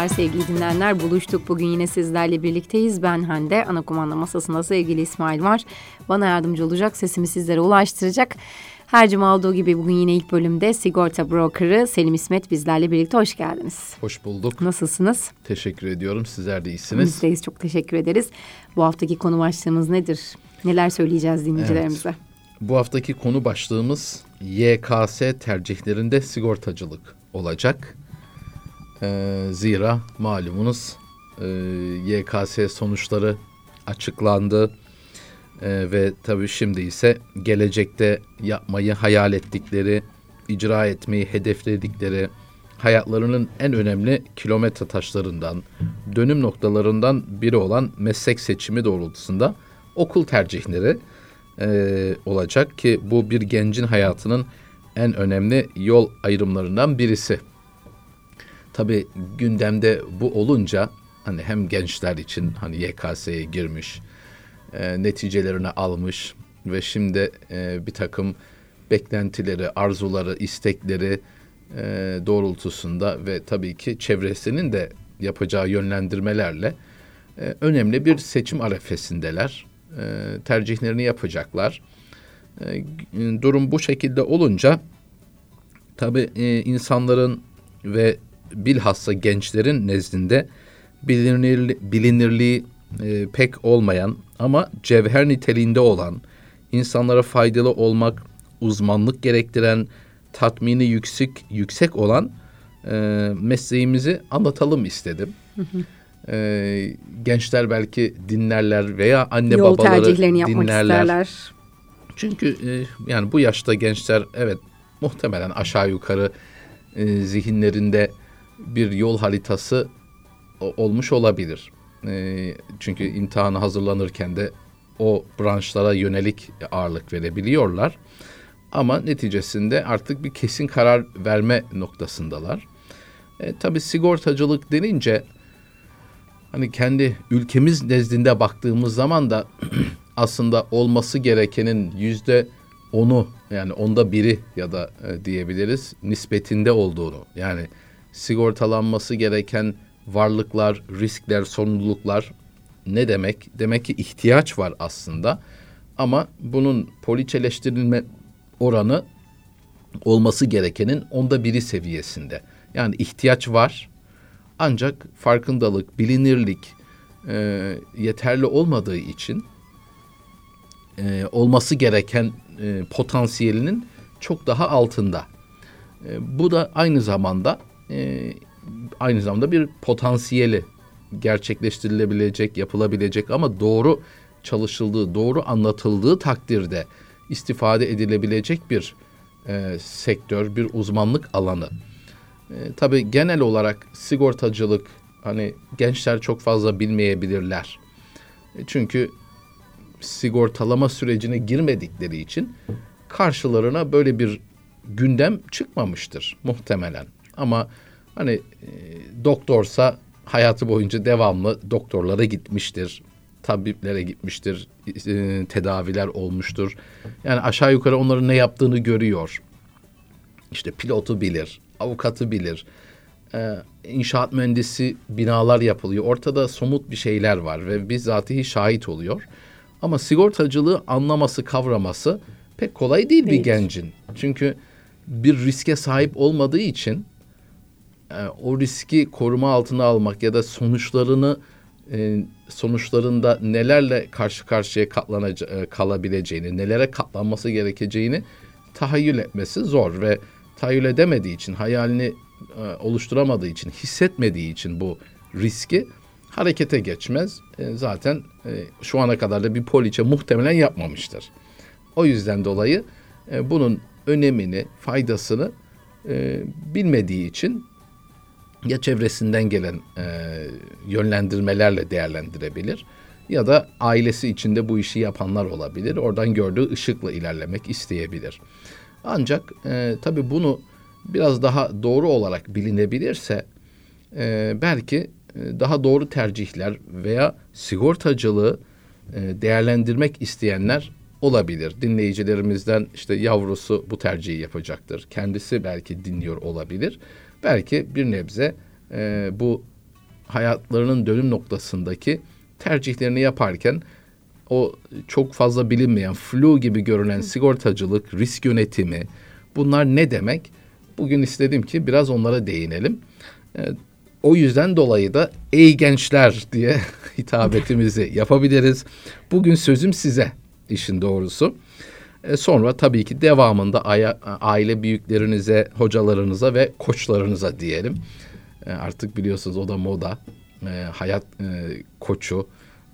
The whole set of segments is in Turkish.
Merhabalar sevgili dinleyenler. Buluştuk bugün yine sizlerle birlikteyiz. Ben Hande. Ana kumanda masasında sevgili İsmail var. Bana yardımcı olacak, sesimi sizlere ulaştıracak. Her cuma olduğu gibi bugün yine ilk bölümde sigorta brokerı Selim İsmet bizlerle birlikte. Hoş geldiniz. Hoş bulduk. Nasılsınız? Teşekkür ediyorum. Sizler de iyisiniz. Bizdeyiz. Çok teşekkür ederiz. Bu haftaki konu başlığımız nedir? Neler söyleyeceğiz dinleyicilerimize? Evet. Bu haftaki konu başlığımız YKS tercihlerinde sigortacılık olacak. Ee, zira malumunuz e, YKS sonuçları açıklandı. Ee, ve tabii şimdi ise gelecekte yapmayı hayal ettikleri, icra etmeyi hedefledikleri, hayatlarının en önemli kilometre taşlarından, dönüm noktalarından biri olan meslek seçimi doğrultusunda okul tercihleri e, olacak ki bu bir gencin hayatının en önemli yol ayrımlarından birisi. Tabi gündemde bu olunca hani hem gençler için hani YKS'ye girmiş, e, neticelerini almış ve şimdi e, bir takım beklentileri, arzuları, istekleri e, doğrultusunda ve tabii ki çevresinin de yapacağı yönlendirmelerle e, önemli bir seçim arefesindeler. E, tercihlerini yapacaklar. E, durum bu şekilde olunca tabii e, insanların ve bilhassa gençlerin nezdinde bilinir, bilinirliği e, pek olmayan ama cevher niteliğinde olan, insanlara faydalı olmak, uzmanlık gerektiren, tatmini yüksek yüksek olan e, mesleğimizi anlatalım istedim. E, gençler belki dinlerler veya anne Yol babaları tercihlerini yapmak dinlerler. isterler. Çünkü e, yani bu yaşta gençler evet muhtemelen aşağı yukarı e, zihinlerinde bir yol haritası olmuş olabilir. E, çünkü imtihana hazırlanırken de o branşlara yönelik ağırlık verebiliyorlar. Ama neticesinde artık bir kesin karar verme noktasındalar. E, tabii sigortacılık denince hani kendi ülkemiz nezdinde baktığımız zaman da aslında olması gerekenin yüzde onu yani onda biri ya da e, diyebiliriz nispetinde olduğunu yani sigortalanması gereken varlıklar, riskler, sorumluluklar ne demek? Demek ki ihtiyaç var aslında ama bunun poliçeleştirilme oranı olması gerekenin onda biri seviyesinde. Yani ihtiyaç var ancak farkındalık, bilinirlik e, yeterli olmadığı için e, olması gereken e, potansiyelinin çok daha altında. E, bu da aynı zamanda e, aynı zamanda bir potansiyeli gerçekleştirilebilecek, yapılabilecek ama doğru çalışıldığı, doğru anlatıldığı takdirde istifade edilebilecek bir e, sektör, bir uzmanlık alanı. E, tabii genel olarak sigortacılık hani gençler çok fazla bilmeyebilirler. E, çünkü sigortalama sürecine girmedikleri için karşılarına böyle bir gündem çıkmamıştır muhtemelen. Ama hani e, doktorsa hayatı boyunca devamlı doktorlara gitmiştir. Tabiplere gitmiştir. e, tedaviler olmuştur. Yani aşağı yukarı onların ne yaptığını görüyor. İşte pilotu bilir, avukatı bilir. E, inşaat mühendisi binalar yapılıyor. Ortada somut bir şeyler var ve bizatihi şahit oluyor. Ama sigortacılığı anlaması, kavraması pek kolay değil, bir Değil. gencin. Çünkü bir riske sahip olmadığı için e, o riski koruma altına almak ya da sonuçlarını e, sonuçlarında nelerle karşı karşıya katlanaca- e, kalabileceğini, nelere katlanması gerekeceğini tahayyül etmesi zor ve tahayyül edemediği için, hayalini oluşturamadığı için, hissetmediği için bu riski harekete geçmez. Zaten şu ana kadar da bir poliçe muhtemelen yapmamıştır. O yüzden dolayı bunun önemini, faydasını bilmediği için ya çevresinden gelen e, yönlendirmelerle değerlendirebilir ya da ailesi içinde bu işi yapanlar olabilir. Oradan gördüğü ışıkla ilerlemek isteyebilir. Ancak e, tabii bunu biraz daha doğru olarak bilinebilirse e, belki e, daha doğru tercihler veya sigortacılığı e, değerlendirmek isteyenler olabilir. Dinleyicilerimizden işte yavrusu bu tercihi yapacaktır. Kendisi belki dinliyor olabilir. Belki bir nebze e, bu hayatlarının dönüm noktasındaki tercihlerini yaparken o çok fazla bilinmeyen flu gibi görünen sigortacılık, risk yönetimi bunlar ne demek? Bugün istedim ki biraz onlara değinelim. E, o yüzden dolayı da ey gençler diye hitabetimizi yapabiliriz. Bugün sözüm size işin doğrusu. E sonra tabii ki devamında aile büyüklerinize, hocalarınıza ve koçlarınıza diyelim. E artık biliyorsunuz o da moda. E hayat e, koçu,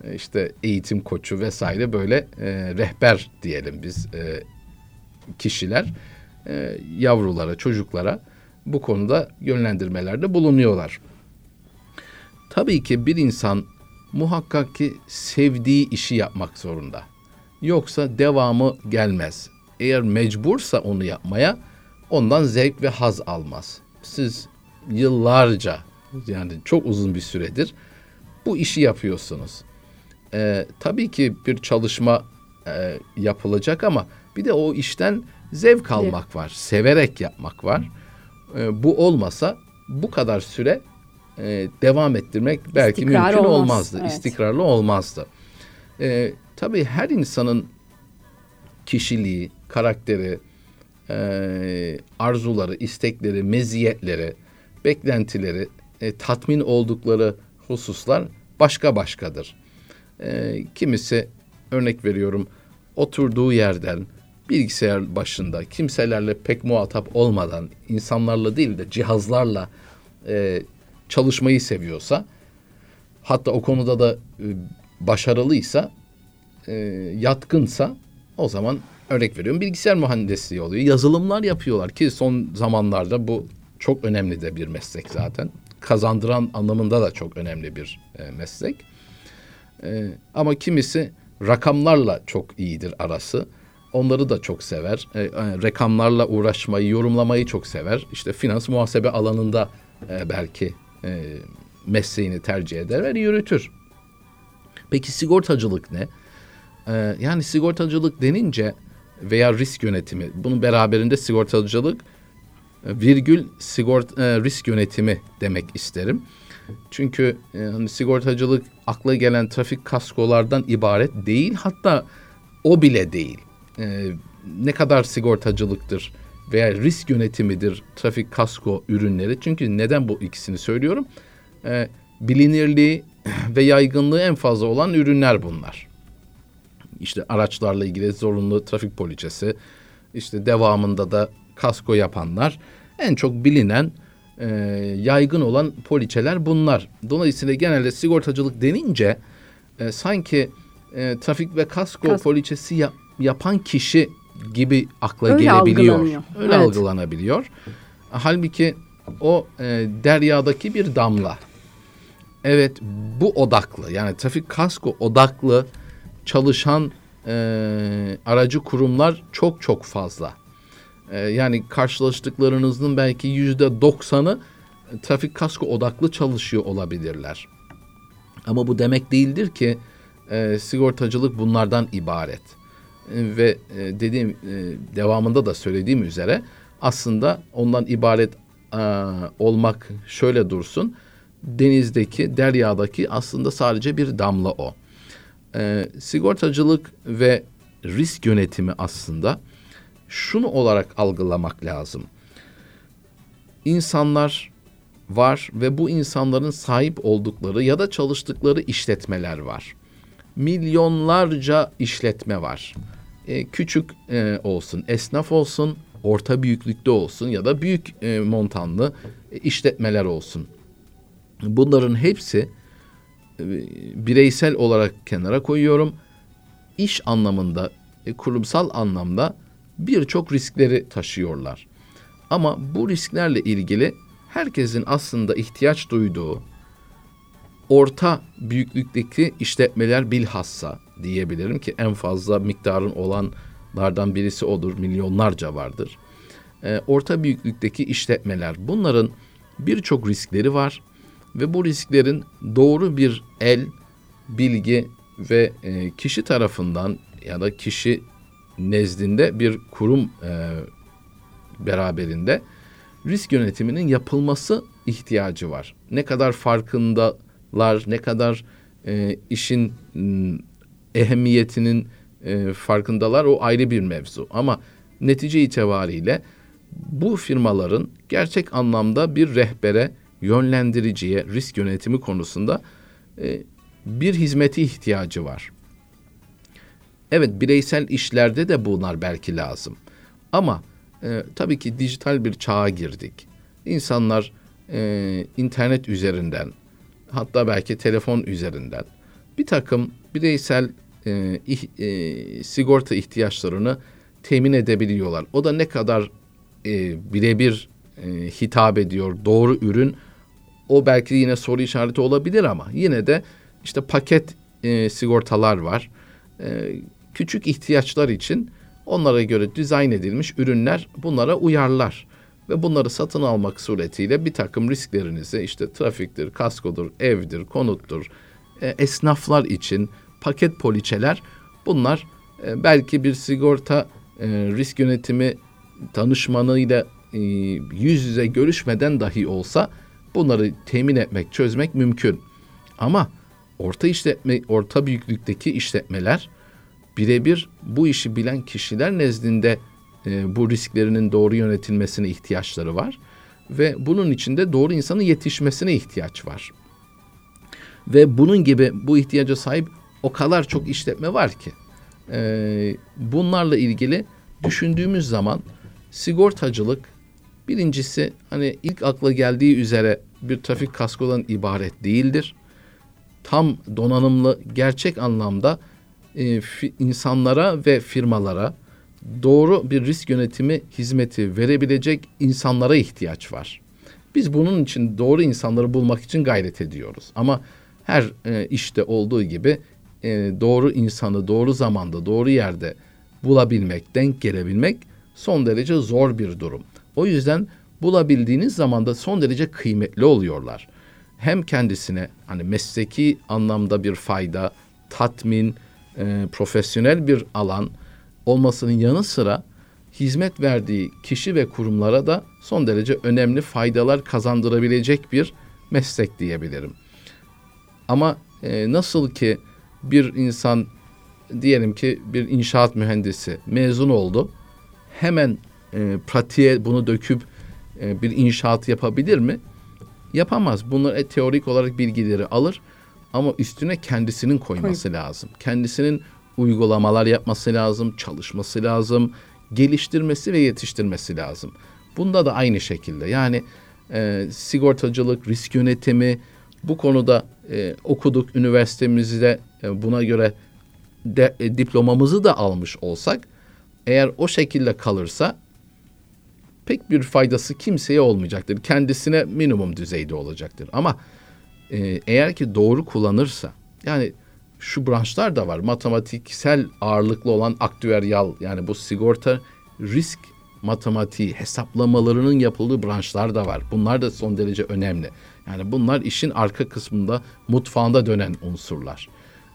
e işte eğitim koçu vesaire böyle e, rehber diyelim biz e, kişiler e, yavrulara, çocuklara bu konuda yönlendirmelerde bulunuyorlar. Tabii ki bir insan muhakkak ki sevdiği işi yapmak zorunda. Yoksa devamı gelmez. Eğer mecbursa onu yapmaya ondan zevk ve haz almaz. Siz yıllarca yani çok uzun bir süredir bu işi yapıyorsunuz. Ee, tabii ki bir çalışma e, yapılacak ama bir de o işten zevk almak var, severek yapmak var. Ee, bu olmasa bu kadar süre e, devam ettirmek belki İstikrar mümkün olmaz. olmazdı. Evet. İstikrarlı olmazdı. E, tabii her insanın kişiliği, karakteri, e, arzuları, istekleri, meziyetleri, beklentileri, e, tatmin oldukları hususlar başka başkadır. E, kimisi örnek veriyorum oturduğu yerden bilgisayar başında kimselerle pek muhatap olmadan insanlarla değil de cihazlarla e, çalışmayı seviyorsa hatta o konuda da e, başarılıysa e, yatkınsa o zaman örnek veriyorum bilgisayar mühendisliği oluyor. Yazılımlar yapıyorlar ki son zamanlarda bu çok önemli de bir meslek zaten. Kazandıran anlamında da çok önemli bir e, meslek. E, ama kimisi rakamlarla çok iyidir arası. Onları da çok sever. E, e, rakamlarla uğraşmayı, yorumlamayı çok sever. İşte finans muhasebe alanında e, belki e, mesleğini tercih eder ve yürütür. Peki sigortacılık ne? Ee, yani sigortacılık denince veya risk yönetimi bunun beraberinde sigortacılık e, virgül sigort e, risk yönetimi demek isterim. Çünkü e, hani sigortacılık akla gelen trafik kaskolardan ibaret değil hatta o bile değil. E, ne kadar sigortacılıktır veya risk yönetimidir trafik kasko ürünleri. Çünkü neden bu ikisini söylüyorum? E, bilinirliği ve yaygınlığı en fazla olan ürünler bunlar. İşte araçlarla ilgili zorunlu trafik poliçesi, işte devamında da kasko yapanlar en çok bilinen e, yaygın olan poliçeler bunlar. Dolayısıyla genelde sigortacılık denince e, sanki e, trafik ve kasko Kas poliçesi yap, yapan kişi gibi akla Öyle gelebiliyor. Öyle evet. algılanabiliyor. Halbuki o e, deryadaki bir damla. Evet bu odaklı yani trafik kasko odaklı çalışan e, aracı kurumlar çok çok fazla. E, yani karşılaştıklarınızın belki yüzde doksanı trafik kasko odaklı çalışıyor olabilirler. Ama bu demek değildir ki e, sigortacılık bunlardan ibaret. E, ve e, dediğim e, devamında da söylediğim üzere aslında ondan ibaret e, olmak şöyle dursun. Denizdeki, deryadaki aslında sadece bir damla o. E, sigortacılık ve risk yönetimi aslında şunu olarak algılamak lazım. İnsanlar var ve bu insanların sahip oldukları ya da çalıştıkları işletmeler var. Milyonlarca işletme var. E, küçük e, olsun, esnaf olsun, orta büyüklükte olsun ya da büyük e, montanlı e, işletmeler olsun. Bunların hepsi bireysel olarak kenara koyuyorum. İş anlamında, e, kurumsal anlamda birçok riskleri taşıyorlar. Ama bu risklerle ilgili herkesin aslında ihtiyaç duyduğu orta büyüklükteki işletmeler bilhassa diyebilirim ki en fazla miktarın olanlardan birisi odur. Milyonlarca vardır. E, orta büyüklükteki işletmeler bunların birçok riskleri var ve bu risklerin doğru bir el, bilgi ve e, kişi tarafından ya da kişi nezdinde bir kurum e, beraberinde risk yönetiminin yapılması ihtiyacı var. Ne kadar farkındalar, ne kadar e, işin ehemmiyetinin e, farkındalar o ayrı bir mevzu. Ama netice itibariyle bu firmaların gerçek anlamda bir rehbere, yönlendiriciye, risk yönetimi konusunda e, bir hizmeti ihtiyacı var. Evet bireysel işlerde de bunlar belki lazım. Ama e, tabii ki dijital bir çağa girdik. İnsanlar e, internet üzerinden hatta belki telefon üzerinden bir takım bireysel e, e, sigorta ihtiyaçlarını temin edebiliyorlar. O da ne kadar e, birebir e, hitap ediyor, doğru ürün o belki yine soru işareti olabilir ama yine de işte paket e, sigortalar var. E, küçük ihtiyaçlar için onlara göre dizayn edilmiş ürünler bunlara uyarlar. Ve bunları satın almak suretiyle bir takım risklerinizi işte trafiktir, kaskodur, evdir, konuttur, e, esnaflar için paket poliçeler bunlar e, belki bir sigorta e, risk yönetimi danışmanıyla e, yüz yüze görüşmeden dahi olsa bunları temin etmek, çözmek mümkün. Ama orta işletme, orta büyüklükteki işletmeler birebir bu işi bilen kişiler nezdinde e, bu risklerinin doğru yönetilmesine ihtiyaçları var ve bunun içinde doğru insanın yetişmesine ihtiyaç var. Ve bunun gibi bu ihtiyaca sahip o kadar çok işletme var ki e, bunlarla ilgili düşündüğümüz zaman sigortacılık birincisi hani ilk akla geldiği üzere bir trafik kaskodan ibaret değildir. Tam donanımlı gerçek anlamda e, fi, insanlara ve firmalara doğru bir risk yönetimi hizmeti verebilecek insanlara ihtiyaç var. Biz bunun için doğru insanları bulmak için gayret ediyoruz. Ama her e, işte olduğu gibi e, doğru insanı doğru zamanda doğru yerde bulabilmek, denk gelebilmek son derece zor bir durum. O yüzden bulabildiğiniz zaman da son derece kıymetli oluyorlar. Hem kendisine hani mesleki anlamda bir fayda, tatmin, e, profesyonel bir alan olmasının yanı sıra hizmet verdiği kişi ve kurumlara da son derece önemli faydalar kazandırabilecek bir meslek diyebilirim. Ama e, nasıl ki bir insan diyelim ki bir inşaat mühendisi mezun oldu. Hemen e, pratiğe bunu döküp e, bir inşaat yapabilir mi? Yapamaz. Bunlar e, teorik olarak bilgileri alır ama üstüne kendisinin koyması Koy. lazım. Kendisinin uygulamalar yapması lazım, çalışması lazım, geliştirmesi ve yetiştirmesi lazım. Bunda da aynı şekilde. Yani e, sigortacılık, risk yönetimi bu konuda e, okuduk üniversitemizde e, buna göre de, e, diplomamızı da almış olsak eğer o şekilde kalırsa pek bir faydası kimseye olmayacaktır. Kendisine minimum düzeyde olacaktır. Ama e, eğer ki doğru kullanırsa yani şu branşlar da var. Matematiksel ağırlıklı olan aktüeryal yani bu sigorta risk matematiği hesaplamalarının yapıldığı branşlar da var. Bunlar da son derece önemli. Yani bunlar işin arka kısmında mutfağında dönen unsurlar.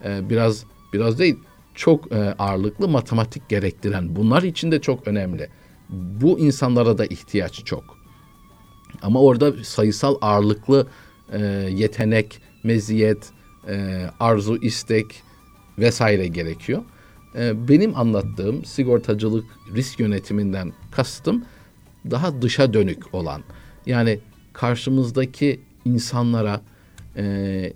Ee, biraz biraz değil çok e, ağırlıklı matematik gerektiren bunlar için de çok önemli. Bu insanlara da ihtiyaç çok. Ama orada sayısal ağırlıklı e, yetenek, meziyet, e, arzu, istek vesaire gerekiyor. E, benim anlattığım sigortacılık risk yönetiminden kastım daha dışa dönük olan. Yani karşımızdaki insanlara e,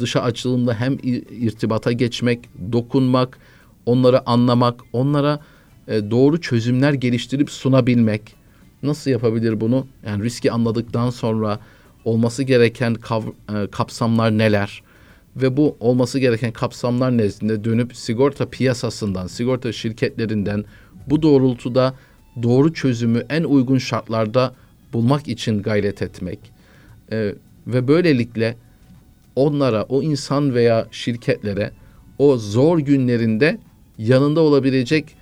dışa açılımda hem irtibata geçmek, dokunmak, onları anlamak, onlara e, doğru çözümler geliştirip sunabilmek. Nasıl yapabilir bunu? Yani riski anladıktan sonra olması gereken kav, e, kapsamlar neler? Ve bu olması gereken kapsamlar nezdinde dönüp sigorta piyasasından, sigorta şirketlerinden bu doğrultuda doğru çözümü en uygun şartlarda bulmak için gayret etmek. E, ve böylelikle onlara, o insan veya şirketlere o zor günlerinde yanında olabilecek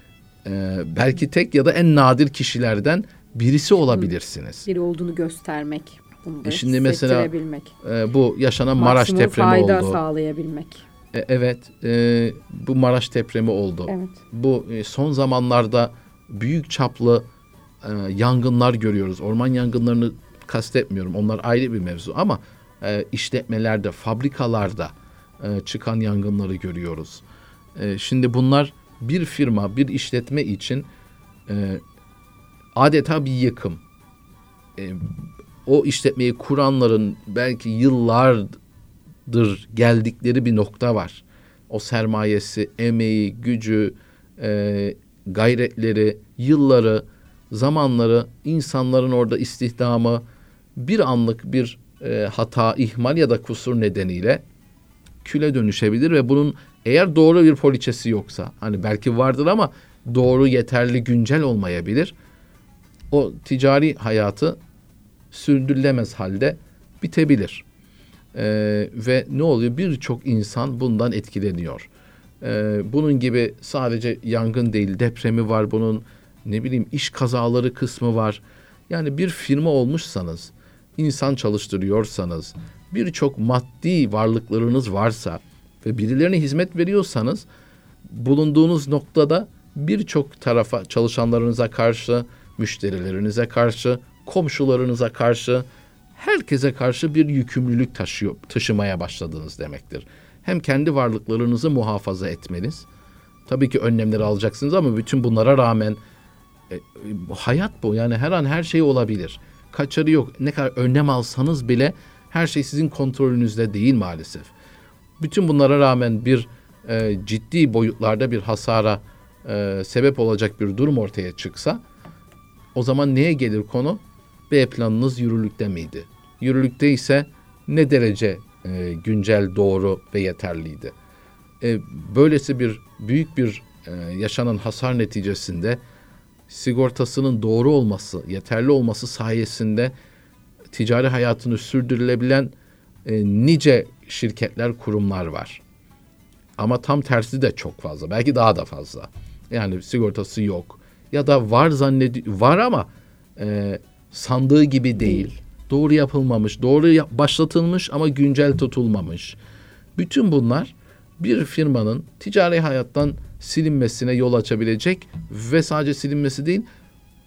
e, belki tek ya da en nadir kişilerden birisi olabilirsiniz. Biri olduğunu göstermek. Bunu e Şimdi mesela e, bu yaşanan Maksimum Maraş depremi fayda oldu. sağlayabilmek. E, evet, e, bu Maraş depremi oldu. Evet. Bu e, son zamanlarda büyük çaplı e, yangınlar görüyoruz. Orman yangınlarını kastetmiyorum. Onlar ayrı bir mevzu ama e, işletmelerde, fabrikalarda e, çıkan yangınları görüyoruz. E, şimdi bunlar bir firma, bir işletme için e, adeta bir yıkım. E, o işletmeyi kuranların belki yıllardır geldikleri bir nokta var. O sermayesi, emeği, gücü, e, gayretleri, yılları, zamanları, insanların orada istihdamı bir anlık bir e, hata, ihmal ya da kusur nedeniyle küle dönüşebilir ve bunun eğer doğru bir poliçesi yoksa hani belki vardır ama doğru yeterli güncel olmayabilir. O ticari hayatı sürdürülemez halde bitebilir. Ee, ve ne oluyor? Birçok insan bundan etkileniyor. Ee, bunun gibi sadece yangın değil depremi var bunun ne bileyim iş kazaları kısmı var. Yani bir firma olmuşsanız, insan çalıştırıyorsanız, birçok maddi varlıklarınız varsa ve birilerine hizmet veriyorsanız bulunduğunuz noktada birçok tarafa çalışanlarınıza karşı, müşterilerinize karşı, komşularınıza karşı, herkese karşı bir yükümlülük taşıyor, taşımaya başladınız demektir. Hem kendi varlıklarınızı muhafaza etmeniz, tabii ki önlemleri alacaksınız ama bütün bunlara rağmen e, hayat bu. Yani her an her şey olabilir. Kaçarı yok. Ne kadar önlem alsanız bile her şey sizin kontrolünüzde değil maalesef. Bütün bunlara rağmen bir e, ciddi boyutlarda bir hasara e, sebep olacak bir durum ortaya çıksa o zaman neye gelir konu? B planınız yürürlükte miydi? Yürürlükte ise ne derece e, güncel, doğru ve yeterliydi? E, böylesi bir büyük bir e, yaşanan hasar neticesinde sigortasının doğru olması, yeterli olması sayesinde ticari hayatını sürdürülebilen e, nice şirketler, kurumlar var. Ama tam tersi de çok fazla. Belki daha da fazla. Yani sigortası yok. Ya da var zannedi var ama e, sandığı gibi değil. Doğru yapılmamış, doğru yap- başlatılmış ama güncel tutulmamış. Bütün bunlar bir firmanın ticari hayattan silinmesine yol açabilecek ve sadece silinmesi değil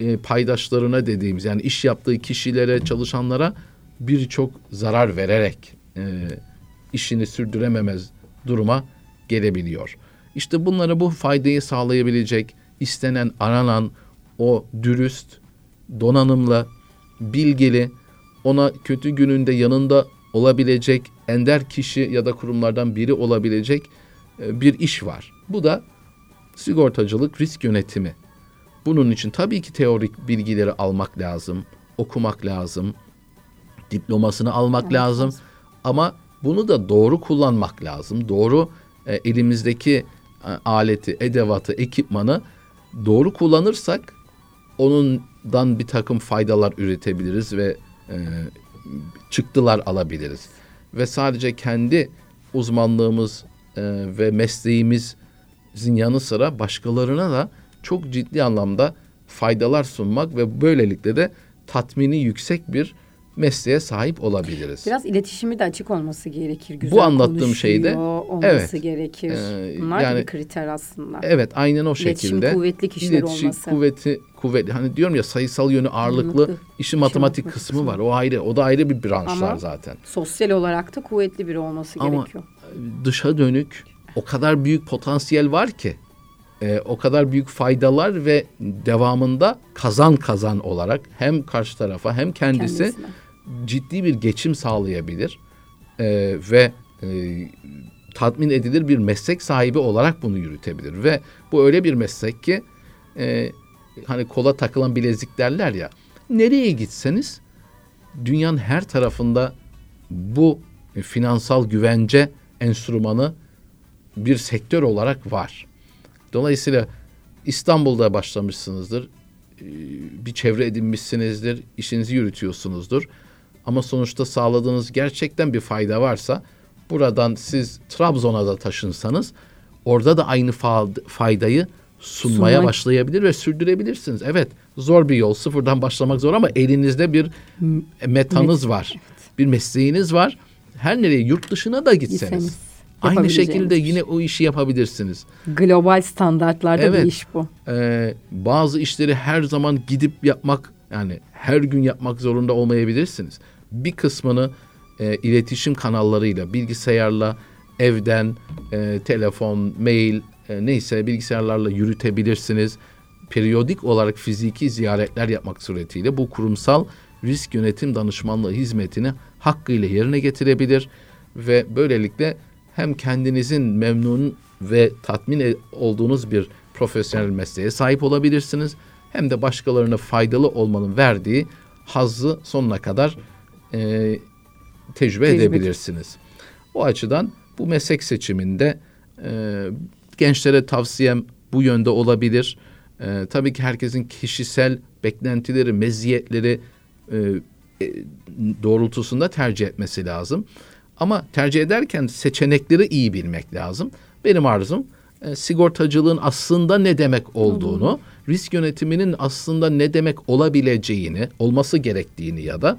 e, paydaşlarına dediğimiz yani iş yaptığı kişilere, çalışanlara birçok zarar vererek e, işini sürdürememez duruma gelebiliyor. İşte bunlara bu faydayı sağlayabilecek, istenen, aranan o dürüst, donanımlı, bilgili, ona kötü gününde yanında olabilecek ender kişi ya da kurumlardan biri olabilecek e, bir iş var. Bu da sigortacılık risk yönetimi. Bunun için tabii ki teorik bilgileri almak lazım, okumak lazım, diplomasını almak Evet, lazım. Ama bunu da doğru kullanmak lazım. Doğru e, elimizdeki e, aleti, edevatı, ekipmanı doğru kullanırsak onundan bir takım faydalar üretebiliriz ve e, çıktılar alabiliriz. Ve sadece kendi uzmanlığımız e, ve mesleğimizin yanı sıra başkalarına da çok ciddi anlamda faydalar sunmak ve böylelikle de tatmini yüksek bir mesleğe sahip olabiliriz. Biraz iletişimi de açık olması gerekir. Güzel Bu anlattığım şeyde, olması evet, gerekir. Ee, Bunlar yani- bir kriter aslında. Evet aynen o İletişim şekilde. kuvvetli kişiler İletişim olması. kuvveti kuvvetli. Hani diyorum ya sayısal yönü ağırlıklı, Ağırlıklı. işin matematik matematik kısmı var. O ayrı. O da ayrı bir branşlar Ama- zaten. Sosyal olarak da kuvvetli biri olması Ama gerekiyor. dışa dönük o kadar büyük potansiyel var ki e, o kadar büyük faydalar ve devamında kazan kazan olarak hem karşı tarafa hem kendisi Kendisine. ciddi bir geçim sağlayabilir E, ve e, tatmin edilir bir meslek sahibi olarak bunu yürütebilir ve bu öyle bir meslek ki e, hani kola takılan bilezik derler ya nereye gitseniz dünyanın her tarafında bu finansal güvence enstrümanı bir sektör olarak var. Dolayısıyla İstanbul'da başlamışsınızdır. e, Bir çevre edinmişsinizdir. işinizi yürütüyorsunuzdur. Ama sonuçta sağladığınız gerçekten bir fayda varsa buradan siz Trabzon'a da taşınsanız orada da aynı fa- faydayı sunmaya Sunmak. başlayabilir ve sürdürebilirsiniz. Evet zor bir yol sıfırdan başlamak zor ama elinizde bir metanız var. Bir mesleğiniz var. Her nereye yurt dışına da gitseniz. Gitseniz Aynı şekilde yine o işi yapabilirsiniz. Global standartlarda Evet. bir iş bu. Ee, bazı işleri her zaman gidip yapmak Yani her gün yapmak zorunda olmayabilirsiniz. Bir kısmını e, iletişim kanallarıyla, bilgisayarla, evden, e, telefon, mail e, neyse bilgisayarlarla yürütebilirsiniz. Periyodik olarak fiziki ziyaretler yapmak suretiyle bu kurumsal risk yönetim danışmanlığı hizmetini hakkıyla yerine getirebilir ve böylelikle hem kendinizin memnun ve tatmin e- olduğunuz bir profesyonel mesleğe sahip olabilirsiniz hem de başkalarına faydalı olmanın verdiği hazzı sonuna kadar e, tecrübe Tecrübe. edebilirsiniz. O açıdan bu meslek seçiminde e, gençlere tavsiyem bu yönde olabilir. E, tabii ki herkesin kişisel beklentileri, meziyetleri e, e, doğrultusunda tercih etmesi lazım. Ama tercih ederken seçenekleri iyi bilmek lazım. Benim arzum e, sigortacılığın aslında ne demek olduğunu, risk yönetiminin aslında ne demek olabileceğini, olması gerektiğini ya da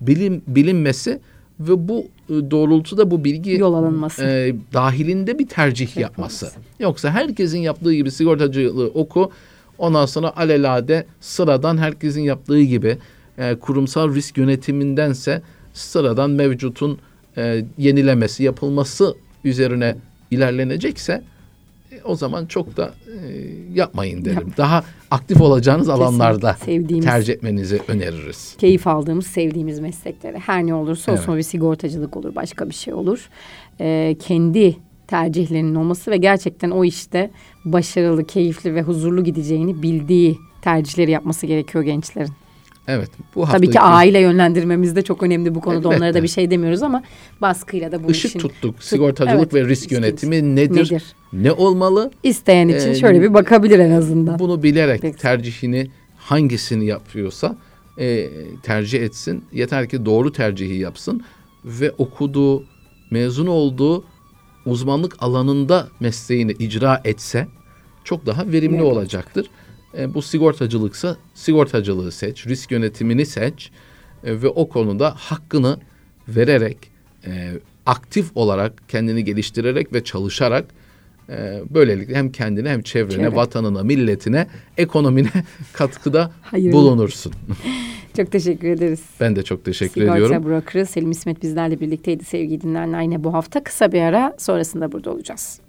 bilim bilinmesi ve bu e, doğrultuda bu bilgi Yol alınması. e, dahilinde bir tercih yapması. Yoksa herkesin yaptığı gibi sigortacılığı oku, ondan sonra alelade sıradan herkesin yaptığı gibi e, kurumsal risk yönetimindense sıradan mevcutun e, yenilemesi, yapılması üzerine ilerlenecekse e, o zaman çok da e, yapmayın derim. Daha aktif olacağınız alanlarda Sevdiğimiz. tercih etmenizi öneririz. keyif aldığımız, sevdiğimiz mesleklere her ne olursa olsun Evet. bir sigortacılık olur, başka bir şey olur. Ee, kendi tercihlerinin olması ve gerçekten o işte başarılı, keyifli ve huzurlu gideceğini bildiği tercihleri yapması gerekiyor gençlerin. Evet. Bu Tabii ki aile yönlendirmemiz de çok önemli bu konuda. Onlara da Elbette. bir şey demiyoruz ama baskıyla da bu Işık işin tuttuk. Sigortacılık evet, ve risk risk yönetimi nedir? nedir? Ne olmalı? isteyen için Ee, şöyle bir bakabilir en azından. Bunu bilerek Peki. tercihini hangisini yapıyorsa e, tercih etsin. Yeter ki doğru tercihi yapsın ve okuduğu, mezun olduğu uzmanlık alanında mesleğini icra etse çok daha verimli Evet. olacaktır. E, bu sigortacılıksa sigortacılığı seç, risk yönetimini seç e, ve o konuda hakkını vererek e, aktif olarak kendini geliştirerek ve çalışarak e, böylelikle hem kendine hem çevrene, Çevre. vatanına, milletine, ekonomine katkıda bulunursun. Çok teşekkür ederiz. Ben de çok teşekkür Sigorta ediyorum. brokerı Selim İsmet bizlerle birlikteydi sevgili dinleyenler. Yine bu hafta kısa bir ara sonrasında burada olacağız.